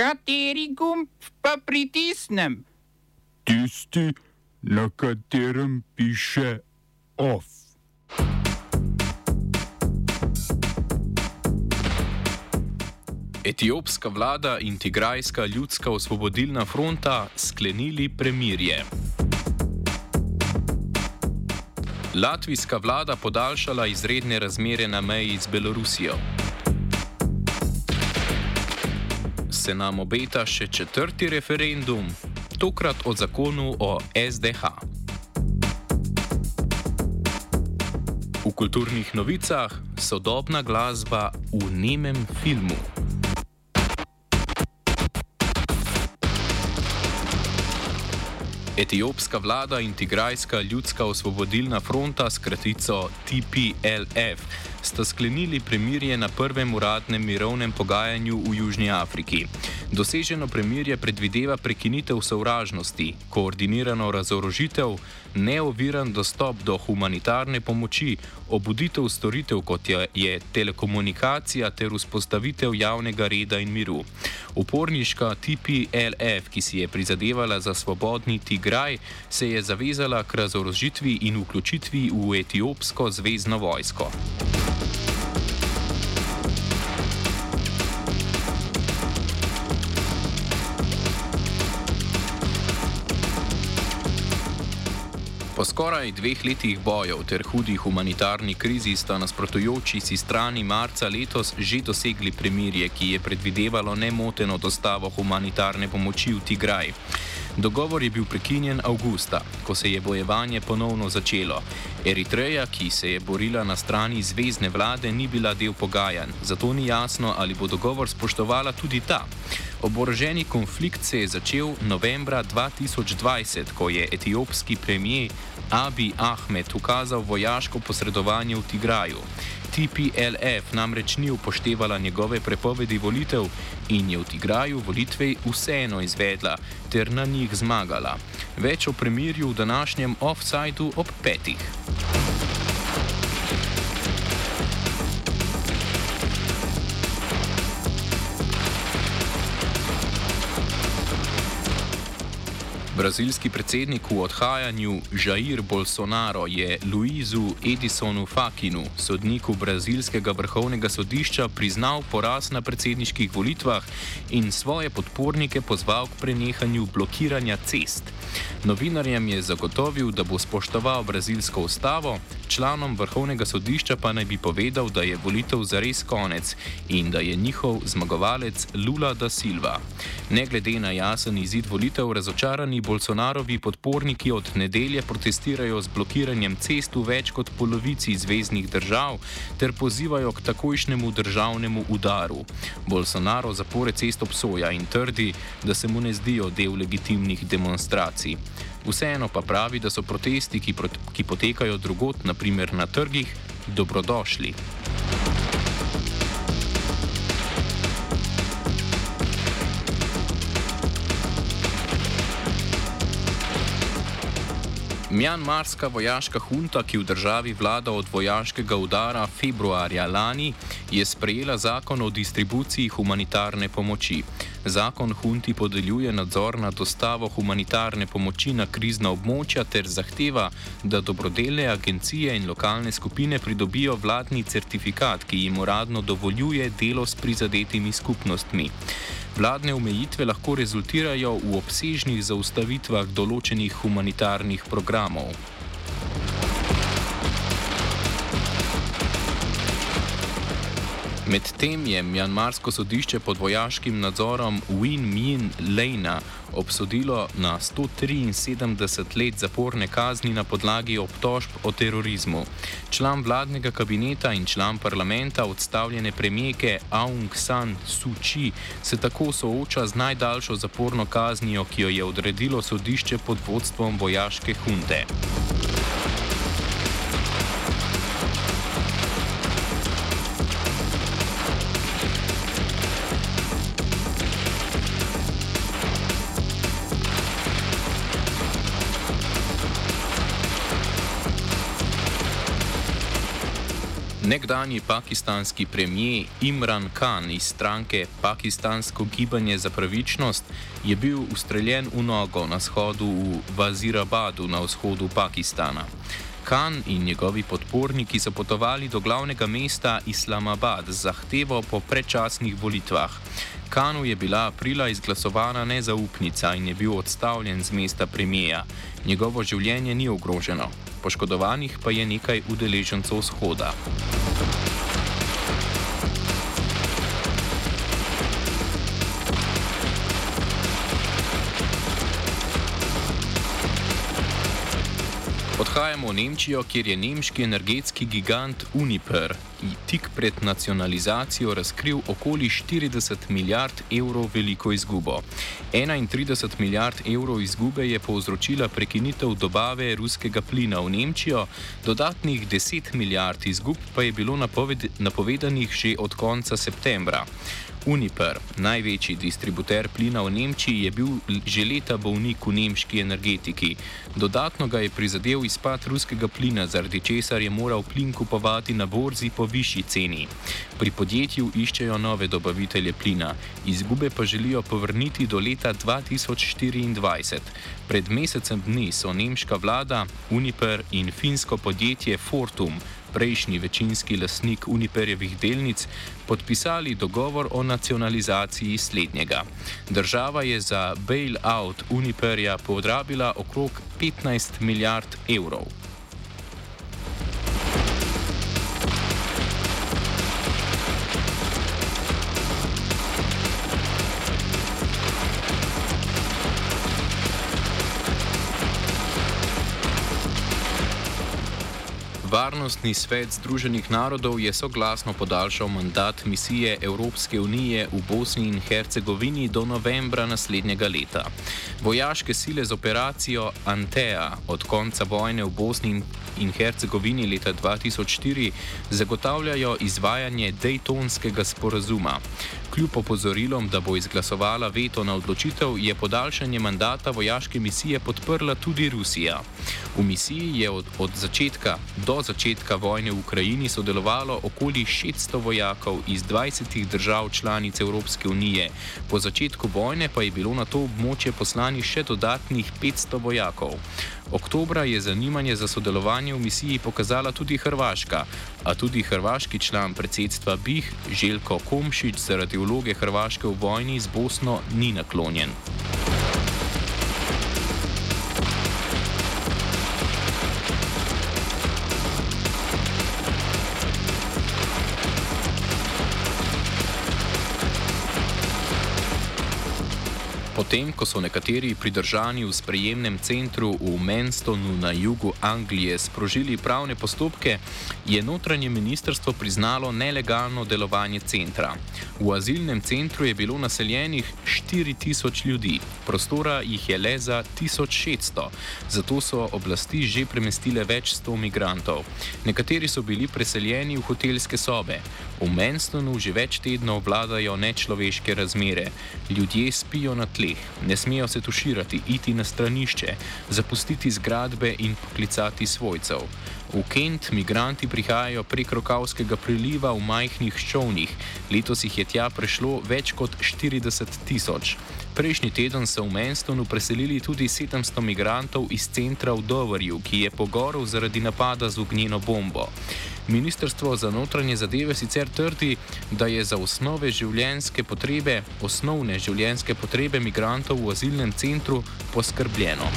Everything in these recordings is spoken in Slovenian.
Kateri gumb pa pritisnem? Tisti, na katerem piše OF. Etiopska vlada in Tigrajska ljudska osvobodilna fronta sklenili premirje. Latvijska vlada podaljšala izredne razmere na meji z Belorusijo. Se nam obeta še četrti referendum, tokrat o zakonu o SDH. V kulturnih novicah sodobna glasba v nemem filmu. Etiopska vlada in Tigrajska ljudska osvobodilna fronta, skratico TPLF, sta sklenili premirje na prvem uradnem mirovnem pogajanju v Južni Afriki. Doseženo premirje predvideva prekinitev sovražnosti, koordinirano razorožitev, neoviran dostop do humanitarne pomoči, obuditev storitev kot je, je telekomunikacija ter vzpostavitev javnega reda in miru. Uporniška TPLF, ki si je prizadevala za svobodni Tigraj, se je zavezala k razorožitvi in vključitvi v etiopsko zvezdno vojsko. Po skoraj dveh letih bojev ter hudi humanitarni krizi sta nasprotujoči si strani marca letos že dosegli premirje, ki je predvidevalo nemoteno dostavo humanitarne pomoči v Tigraj. Dogovor je bil prekinjen avgusta, ko se je bojevanje ponovno začelo. Eritreja, ki se je borila na strani zvezdne vlade, ni bila del pogajanj, zato ni jasno, ali bo dogovor spoštovala tudi ta. Oboroženi konflikt se je začel novembra 2020, ko je etiopski premijer Abi Ahmed ukazal vojaško posredovanje v Tigraju. TPLF namreč ni upoštevala njegove prepovedi volitev in je v Tigraju volitve vseeno izvedla ter na njih zmagala. Več o premirju v današnjem offsajdu ob petih. Brazilski predsednik v odhajanju Jair Bolsonaro je Luizu Edisonu Fakinu, sodniku brazilskega vrhovnega sodišča, priznal poraz na predsedniških volitvah in svoje podpornike pozval k prenehanju blokiranja cest. Novinarjem je zagotovil, da bo spoštoval brazilsko ustavo, članom vrhovnega sodišča pa naj bi povedal, da je volitev zares konec in da je njihov zmagovalec Lula da Silva. Ne glede na jasen izid volitev, razočarani Bolsonarovi podporniki od nedelje protestirajo z blokiranjem cest v več kot polovici zvezdnih držav ter pozivajo k takojšnjemu državnemu udaru. Bolsonaro zapore cest obsoja in trdi, da se mu ne zdijo del legitimnih demonstracij. Vseeno pa pravi, da so protesti, ki, prot ki potekajo drugot, naprimer na trgih, dobrodošli. Mjanmarska vojaška hunta, ki v državi vlada od vojaškega udara februarja lani, je sprejela zakon o distribuciji humanitarne pomoči. Zakon hunti podeljuje nadzor nad dostavo humanitarne pomoči na krizna območja ter zahteva, da dobrodelne agencije in lokalne skupine pridobijo vladni certifikat, ki jim uradno dovoljuje delo s prizadetimi skupnostmi. Vladne omejitve lahko rezultirajo v obsežnih zaustavitvah določenih humanitarnih programov. Medtem je Mjanmarsko sodišče pod vojaškim nadzorom Win Min Lejna obsodilo na 173 let zaporne kazni na podlagi obtožb o terorizmu. Član vladnega kabineta in član parlamenta odstavljene premijeke Aung San Suu Kyi se tako sooča z najdaljšo zaporno kaznijo, ki jo je odredilo sodišče pod vodstvom vojaške hunte. Nekdanji pakistanski premijer Imran Khan iz stranke Pakistansko gibanje za pravičnost je bil ustreljen v nogo na shodu v Vazirabadu na vzhodu Pakistana. Khan in njegovi podporniki so potovali do glavnega mesta Islamabad z zahtevo po predčasnih volitvah. Kanu je bila aprila izglasovana nezaupnica in je bil odstavljen z mesta premijeja. Njegovo življenje ni ogroženo, poškodovanih pa je nekaj udeležencev shoda. V Nemčijo, kjer je nemški energetski gigant Uniper tik pred nacionalizacijo razkril okoli 40 milijard evrov veliko izgubo. 31 milijard evrov izgube je povzročila prekinitev dobave ruskega plina v Nemčijo, dodatnih 10 milijard izgub pa je bilo napovedanih že od konca septembra. Uniper, največji distributer plina v Nemčiji, je bil že leta bolnik v nemški energetiki. Dodatno ga je prizadel izpad ruskega plina, zaradi česar je moral plin kupovati na borzi po višji ceni. Pri podjetju iščejo nove dobavitelje plina, izgube pa želijo povrniti do leta 2024. Pred mesecem dni so nemška vlada, Uniper in finsko podjetje Fortum prejšnji večinski lasnik Uniperjevih delnic, podpisali dogovor o nacionalizaciji slednjega. Država je za bail-out Uniperja podrabila okrog 15 milijard evrov. Varnostni svet Združenih narodov je soglasno podaljšal mandat misije Evropske unije v Bosni in Hercegovini do novembra naslednjega leta. Vojaške sile z operacijo Antea od konca vojne v Bosni in Hercegovini leta 2004 zagotavljajo izvajanje Daytonskega sporazuma. Kljub opozorilom, da bo izglasovala veto na odločitev, je podaljšanje mandata vojaške misije podprla tudi Rusija. V misiji je od, od začetka do začetka vojne v Ukrajini sodelovalo okoli 600 vojakov iz 20 držav članic Evropske unije. Po začetku vojne pa je bilo na to območje poslanih še dodatnih 500 vojakov. Oktobra je zanimanje za sodelovanje v misiji pokazala tudi Hrvaška, a tudi hrvaški član predsedstva BIH Željko Komšič zaradi vloge Hrvaške v vojni z Bosno ni naklonjen. Potem, ko so nekateri pridržani v sprejemnem centru v Manstonu na jugu Anglije sprožili pravne postopke, je notranje ministrstvo priznalo nelegalno delovanje centra. V azilnem centru je bilo naseljenih 4000 ljudi, prostora jih je le za 1600, zato so oblasti že premestile več sto migrantov. Nekateri so bili preseljeni v hotelske sobe. V Manstonu že več tednov vladajo nečloveške razmere. Ljudje spijo na tleh ne smejo se tuširati, iti na stranišče, zapustiti zgradbe in poklicati svojcev. V Kent migranti prihajajo prek Rokavskega priliva v majhnih ščovnih, letos jih je tja prišlo več kot 40 tisoč. Prejšnji teden so v Menstonu preselili tudi 700 migrantov iz centra v Doverju, ki je pogorel zaradi napada z ognjeno bombo. Ministrstvo za notranje zadeve sicer trdi, da je za osnove življenjske potrebe, osnovne življenjske potrebe migrantov v azilnem centru poskrbljeno.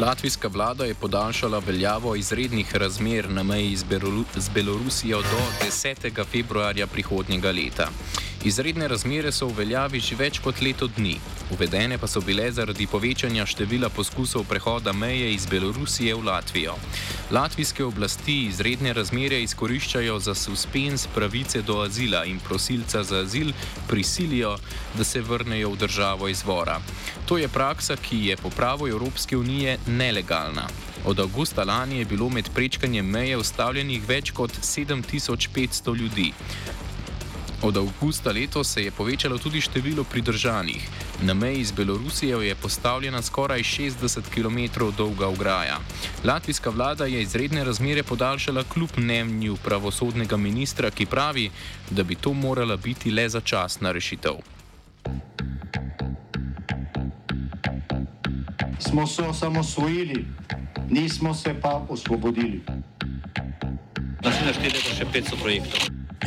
Latvijska vlada je podaljšala veljavo izrednih razmer na meji z Belorusijo do 10. februarja prihodnjega leta. Izredne razmere so v veljavi že več kot leto dni. Uvedene pa so bile zaradi povečanja števila poskusov prehoda meje iz Belorusije v Latvijo. Latvijske oblasti izredne razmere izkoriščajo za suspens pravice do azila in prosilca za azil prisilijo, da se vrnejo v državo izvora. To je praksa, ki je po pravu Evropske unije nelegalna. Od avgusta lani je bilo med prečkanjem meje ustavljenih več kot 7500 ljudi. Od avgusta letos se je povečalo tudi število pridržanih. Na meji z Belorusijo je postavljena skoraj 60 km dolga ograja. Latvijska vlada je izredne razmere podaljšala kljub mnenju pravosodnega ministra, ki pravi, da bi to morala biti le začasna rešitev. Smo se osamosvojili, nismo se pa osvobodili. Naslednje število je še 500 projektov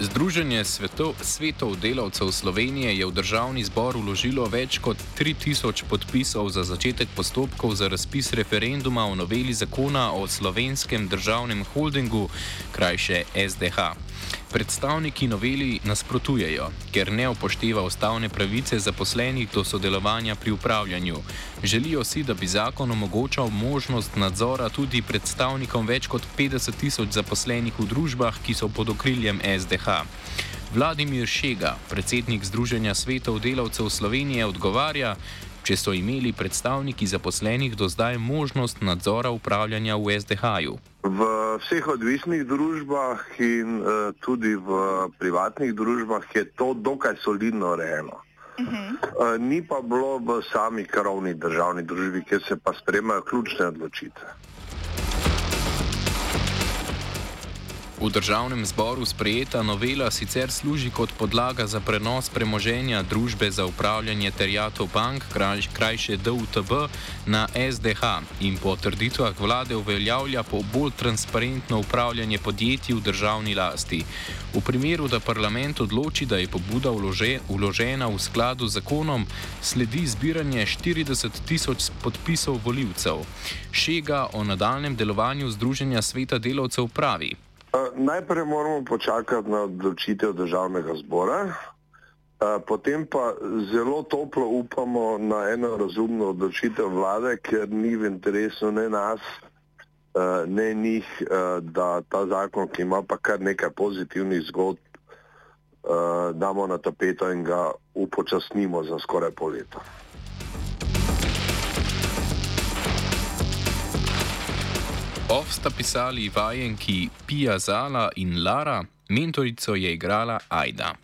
Združenje svetov, svetov delavcev Slovenije je v državni zbor uložilo več kot 3000 podpisov za začetek postopkov za razpis referenduma o noveli zakona o slovenskem državnem holdingu, krajše SDH. Predstavniki noveli nasprotujejo, ker ne upošteva ustavne pravice zaposlenih do sodelovanja pri upravljanju. Želijo si, da bi zakon omogočal možnost nadzora tudi predstavnikom več kot 50 tisoč zaposlenih v družbah, ki so pod okriljem SDH. Vladimir Šega, predsednik Združenja svetov delavcev Slovenije, odgovarja, če so imeli predstavniki zaposlenih do zdaj možnost nadzora upravljanja v SDH-ju. V vseh odvisnih družbah in uh, tudi v privatnih družbah je to dokaj solidno urejeno. Uh -huh. uh, ni pa bilo v sami krovni državni družbi, kjer se pa spremajo ključne odločitve. V državnem zboru sprejeta novela sicer služi kot podlaga za prenos premoženja družbe za upravljanje terjatov bank, kraj, krajše DUTB, na SDH in po trditvah vlade uveljavlja po bolj transparentno upravljanje podjetij v državni lasti. V primeru, da parlament odloči, da je pobuda vlože, vložena v skladu z zakonom, sledi zbiranje 40 tisoč podpisov voljivcev. Šega o nadaljem delovanju Združenja sveta delavcev pravi. Najprej moramo počakati na odločitev državnega zbora, potem pa zelo toplo upamo na eno razumno odločitev vlade, ker ni v interesu ne nas, ne njih, da ta zakon, ki ima pa kar nekaj pozitivnih zgodb, damo na tapeto in ga upočasnimo za skoraj pol leta. Ov sta pisali vajenki Pija Zala in Lara, mentorico je igrala Aida.